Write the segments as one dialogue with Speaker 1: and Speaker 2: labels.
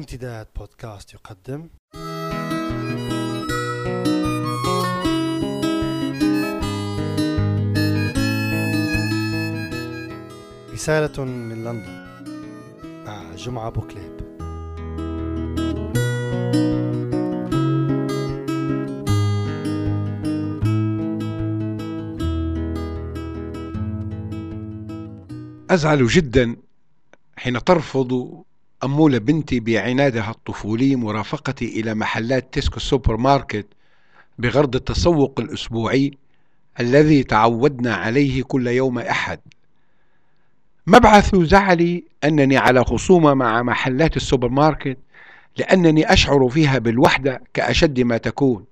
Speaker 1: امتداد بودكاست يقدم. رسالة من لندن. مع جمعة بوكليب.
Speaker 2: أزعل جدا حين ترفض أمولة بنتي بعنادها الطفولي مرافقتي إلى محلات تيسكو السوبر ماركت بغرض التسوق الأسبوعي الذي تعودنا عليه كل يوم أحد. مبعث زعلي أنني على خصومة مع محلات السوبر ماركت لأنني أشعر فيها بالوحدة كأشد ما تكون.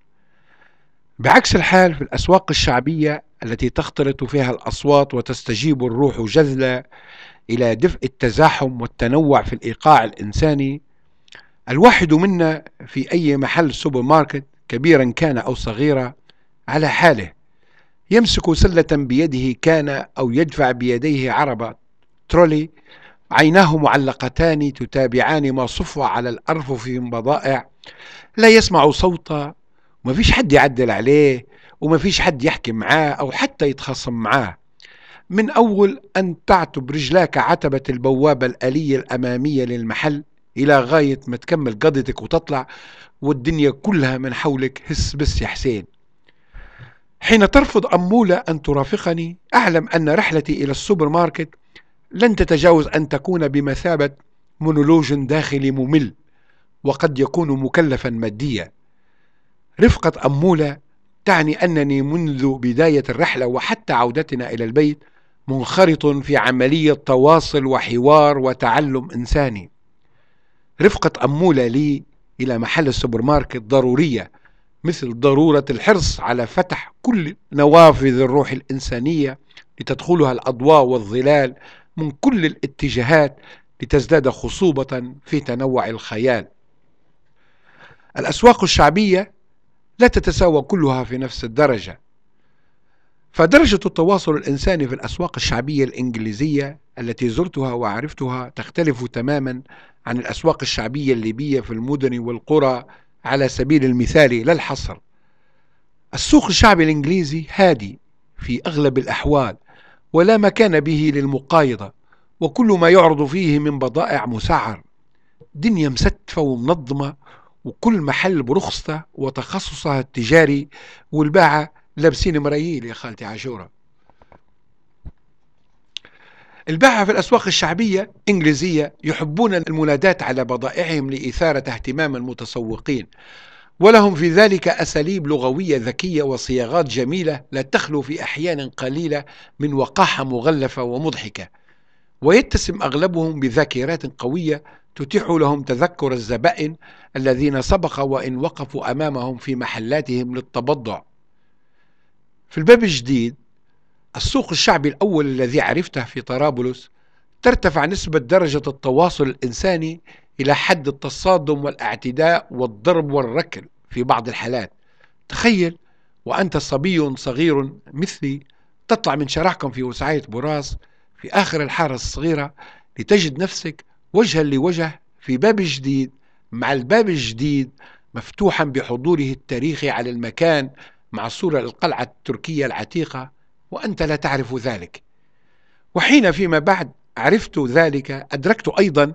Speaker 2: بعكس الحال في الأسواق الشعبية التي تختلط فيها الأصوات وتستجيب الروح جذلة إلى دفء التزاحم والتنوع في الإيقاع الإنساني. الواحد منا في أي محل سوبر ماركت كبيرا كان أو صغيرا على حاله يمسك سلة بيده كان أو يدفع بيديه عربة ترولي عيناه معلقتان تتابعان ما صف على الأرفف من بضائع. لا يسمع صوتا وما فيش حد يعدل عليه وما فيش حد يحكي معاه أو حتى يتخاصم معاه. من أول أن تعتب رجلاك عتبة البوابة الآلية الأمامية للمحل إلى غاية ما تكمل قضيتك وتطلع والدنيا كلها من حولك هس بس يا حسين. حين ترفض أمولة أن ترافقني أعلم أن رحلتي إلى السوبر ماركت لن تتجاوز أن تكون بمثابة مونولوج داخلي ممل وقد يكون مكلفا ماديا. رفقة أمولة تعني أنني منذ بداية الرحلة وحتى عودتنا إلى البيت منخرط في عملية تواصل وحوار وتعلم إنساني. رفقة أمولة لي إلى محل السوبر ماركت ضرورية مثل ضرورة الحرص على فتح كل نوافذ الروح الإنسانية لتدخلها الأضواء والظلال من كل الاتجاهات لتزداد خصوبة في تنوع الخيال. الأسواق الشعبية لا تتساوى كلها في نفس الدرجة. فدرجة التواصل الإنساني في الأسواق الشعبية الإنجليزية التي زرتها وعرفتها تختلف تماما عن الأسواق الشعبية الليبية في المدن والقرى على سبيل المثال لا الحصر. السوق الشعبي الإنجليزي هادي في أغلب الأحوال ولا مكان به للمقايضة وكل ما يعرض فيه من بضائع مسعر. دنيا مستفة ومنظمة وكل محل برخصته وتخصصها التجاري والباعة لابسين مراييل يا خالتي عاشورة. الباعة في الأسواق الشعبية إنجليزية يحبون المنادات على بضائعهم لإثارة اهتمام المتسوقين ولهم في ذلك أساليب لغوية ذكية وصياغات جميلة لا تخلو في أحيان قليلة من وقاحة مغلفة ومضحكة ويتسم أغلبهم بذاكرات قوية تتيح لهم تذكر الزبائن الذين سبق وإن وقفوا أمامهم في محلاتهم للتبضع. في الباب الجديد السوق الشعبي الأول الذي عرفته في طرابلس ترتفع نسبة درجة التواصل الإنساني إلى حد التصادم والاعتداء والضرب والركل في بعض الحالات. تخيل وأنت صبي صغير مثلي تطلع من شارعكم في وسعية براس في آخر الحارة الصغيرة لتجد نفسك وجها لوجه في باب جديد مع الباب الجديد مفتوحا بحضوره التاريخي على المكان مع صورة للقلعة التركية العتيقة وأنت لا تعرف ذلك. وحين فيما بعد عرفت ذلك أدركت أيضا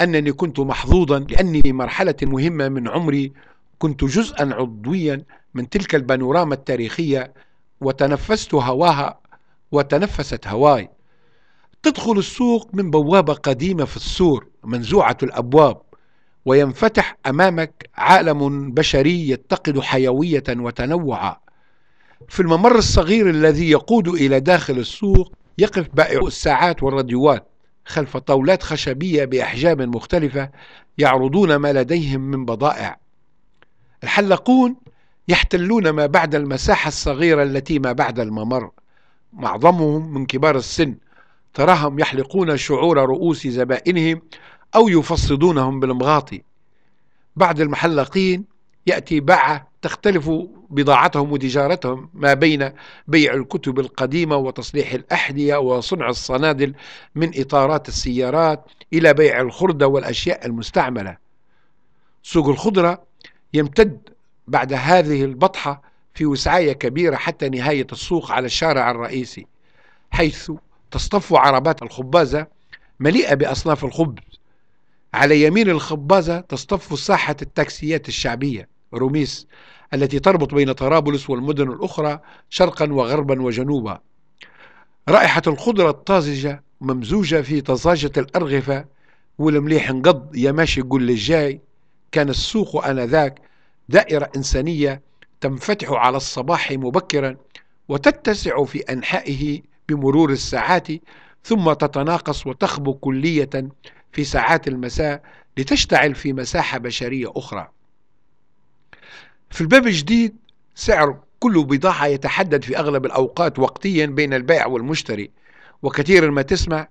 Speaker 2: أنني كنت محظوظا لأني في مرحلة مهمة من عمري كنت جزءا عضويا من تلك البانوراما التاريخية وتنفست هواها وتنفست هواي. تدخل السوق من بوابة قديمة في السور منزوعة الأبواب. وينفتح أمامك عالم بشري يتقد حيوية وتنوعا. في الممر الصغير الذي يقود إلى داخل السوق يقف بائع الساعات والراديوات خلف طاولات خشبية بأحجام مختلفة يعرضون ما لديهم من بضائع. الحلاقون يحتلون ما بعد المساحة الصغيرة التي ما بعد الممر. معظمهم من كبار السن تراهم يحلقون شعور رؤوس زبائنهم أو يفصدونهم بالمغاطي. بعد المحلقين يأتي باعة تختلف بضاعتهم وتجارتهم ما بين بيع الكتب القديمة وتصليح الأحذية وصنع الصنادل من إطارات السيارات إلى بيع الخردة والأشياء المستعملة. سوق الخضرة يمتد بعد هذه البطحة في وسعية كبيرة حتى نهاية السوق على الشارع الرئيسي حيث تصطف عربات الخبازة مليئة بأصناف الخبز. على يمين الخبازة تصطف ساحة التاكسيات الشعبية روميس التي تربط بين طرابلس والمدن الأخرى شرقا وغربا وجنوبا. رائحة الخضرة الطازجة ممزوجة في طزاجة الأرغفة والمليح انقض يا ماشي قول لي جاي كان السوق آنذاك دائرة إنسانية تنفتح على الصباح مبكرا وتتسع في أنحائه بمرور الساعات ثم تتناقص وتخبو كلية في ساعات المساء لتشتعل في مساحة بشرية أخرى. في الباب الجديد سعر كل بضاعة يتحدد في أغلب الأوقات وقتيا بين البائع والمشتري. وكثيرا ما تسمع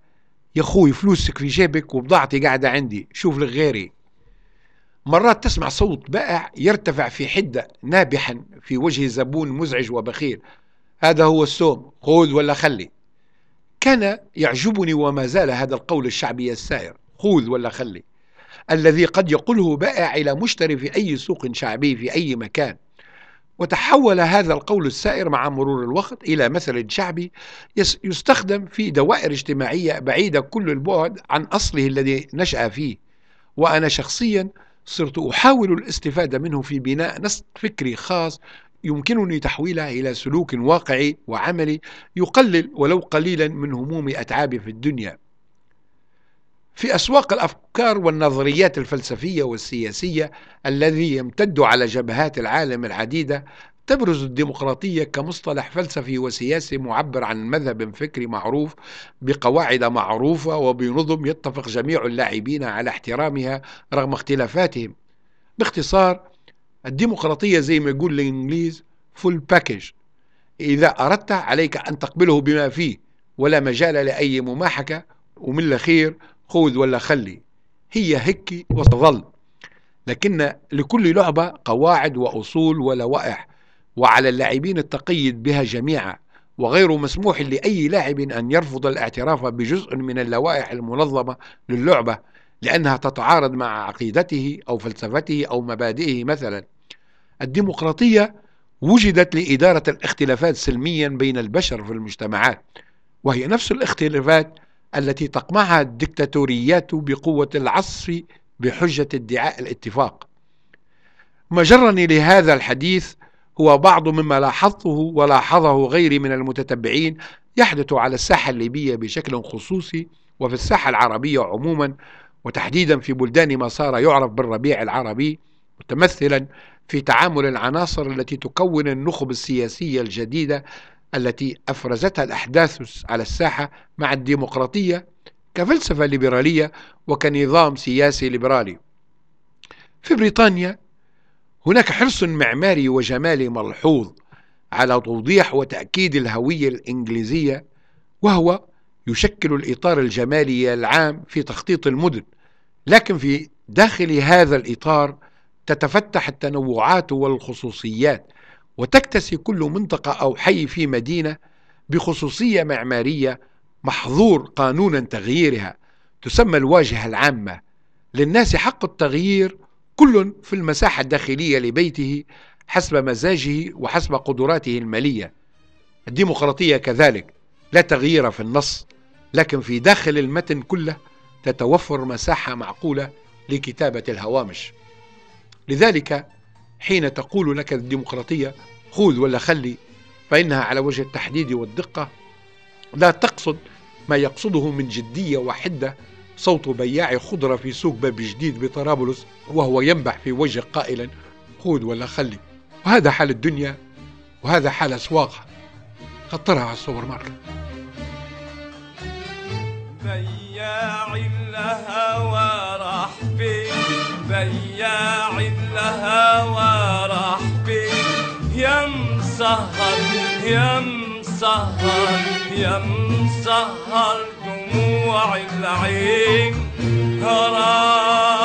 Speaker 2: يا أخوي فلوسك في جيبك وبضاعتي قاعدة عندي شوف لك غيري. مرات تسمع صوت بائع يرتفع في حدة نابحا في وجه زبون مزعج وبخيل. هذا هو السوم خذ ولا خلي. كان يعجبني وما زال هذا القول الشعبي السائر. خذ ولا خلي. الذي قد يقوله بائع إلى مشتري في أي سوق شعبي في أي مكان. وتحول هذا القول السائر مع مرور الوقت إلى مثل شعبي يستخدم في دوائر اجتماعية بعيدة كل البعد عن أصله الذي نشأ فيه. وأنا شخصيا صرت أحاول الاستفادة منه في بناء نسق فكري خاص يمكنني تحويلها إلى سلوك واقعي وعملي يقلل ولو قليلا من هموم أتعابي في الدنيا. في أسواق الأفكار والنظريات الفلسفية والسياسية الذي يمتد على جبهات العالم العديدة تبرز الديمقراطية كمصطلح فلسفي وسياسي معبر عن مذهب فكري معروف بقواعد معروفة وبنظم يتفق جميع اللاعبين على احترامها رغم اختلافاتهم. باختصار الديمقراطية زي ما يقول الإنجليز full package إذا أردت عليك أن تقبله بما فيه ولا مجال لأي مماحكة ومن الأخير خذ ولا خلي. هي هيك وتظل. لكن لكل لعبة قواعد وأصول ولوائح وعلى اللاعبين التقيد بها جميعا. وغير مسموح لأي لاعب أن يرفض الاعتراف بجزء من اللوائح المنظمة للعبة. لأنها تتعارض مع عقيدته أو فلسفته أو مبادئه مثلا. الديمقراطية وجدت لإدارة الاختلافات سلميا بين البشر في المجتمعات. وهي نفس الاختلافات التي تقمعها الدكتاتوريات بقوة العصف بحجة ادعاء الاتفاق. ما جرني لهذا الحديث هو بعض مما لاحظته ولاحظه غيري من المتتبعين يحدث على الساحة الليبية بشكل خصوصي وفي الساحة العربية عموما وتحديدا في بلدان ما صار يعرف بالربيع العربي متمثلا في تعامل العناصر التي تكون النخب السياسية الجديدة التي أفرزتها الأحداث على الساحة مع الديمقراطية كفلسفة ليبرالية وكنظام سياسي ليبرالي. في بريطانيا هناك حرص معماري وجمالي ملحوظ على توضيح وتأكيد الهوية الإنجليزية وهو يشكل الإطار الجمالي العام في تخطيط المدن. لكن في داخل هذا الإطار تتفتح التنوعات والخصوصيات وتكتسي كل منطقة أو حي في مدينة بخصوصية معمارية محظور قانونا تغييرها تسمى الواجهة العامة. للناس حق التغيير كل في المساحة الداخلية لبيته حسب مزاجه وحسب قدراته المالية. الديمقراطية كذلك لا تغيير في النص لكن في داخل المتن كله تتوفر مساحة معقولة لكتابة الهوامش. لذلك حين تقول لك الديمقراطية خذ ولا خلي فإنها على وجه التحديد والدقة لا تقصد ما يقصده من جدية وحدة صوت بياع خضرة في سوق باب جديد بطرابلس وهو ينبح في وجه قائلا خذ ولا خلي. وهذا حال الدنيا وهذا حال أسواقها خطرها على السوبر ماركت.
Speaker 3: بياع يا مسهر يا مسهر دموع العين. فين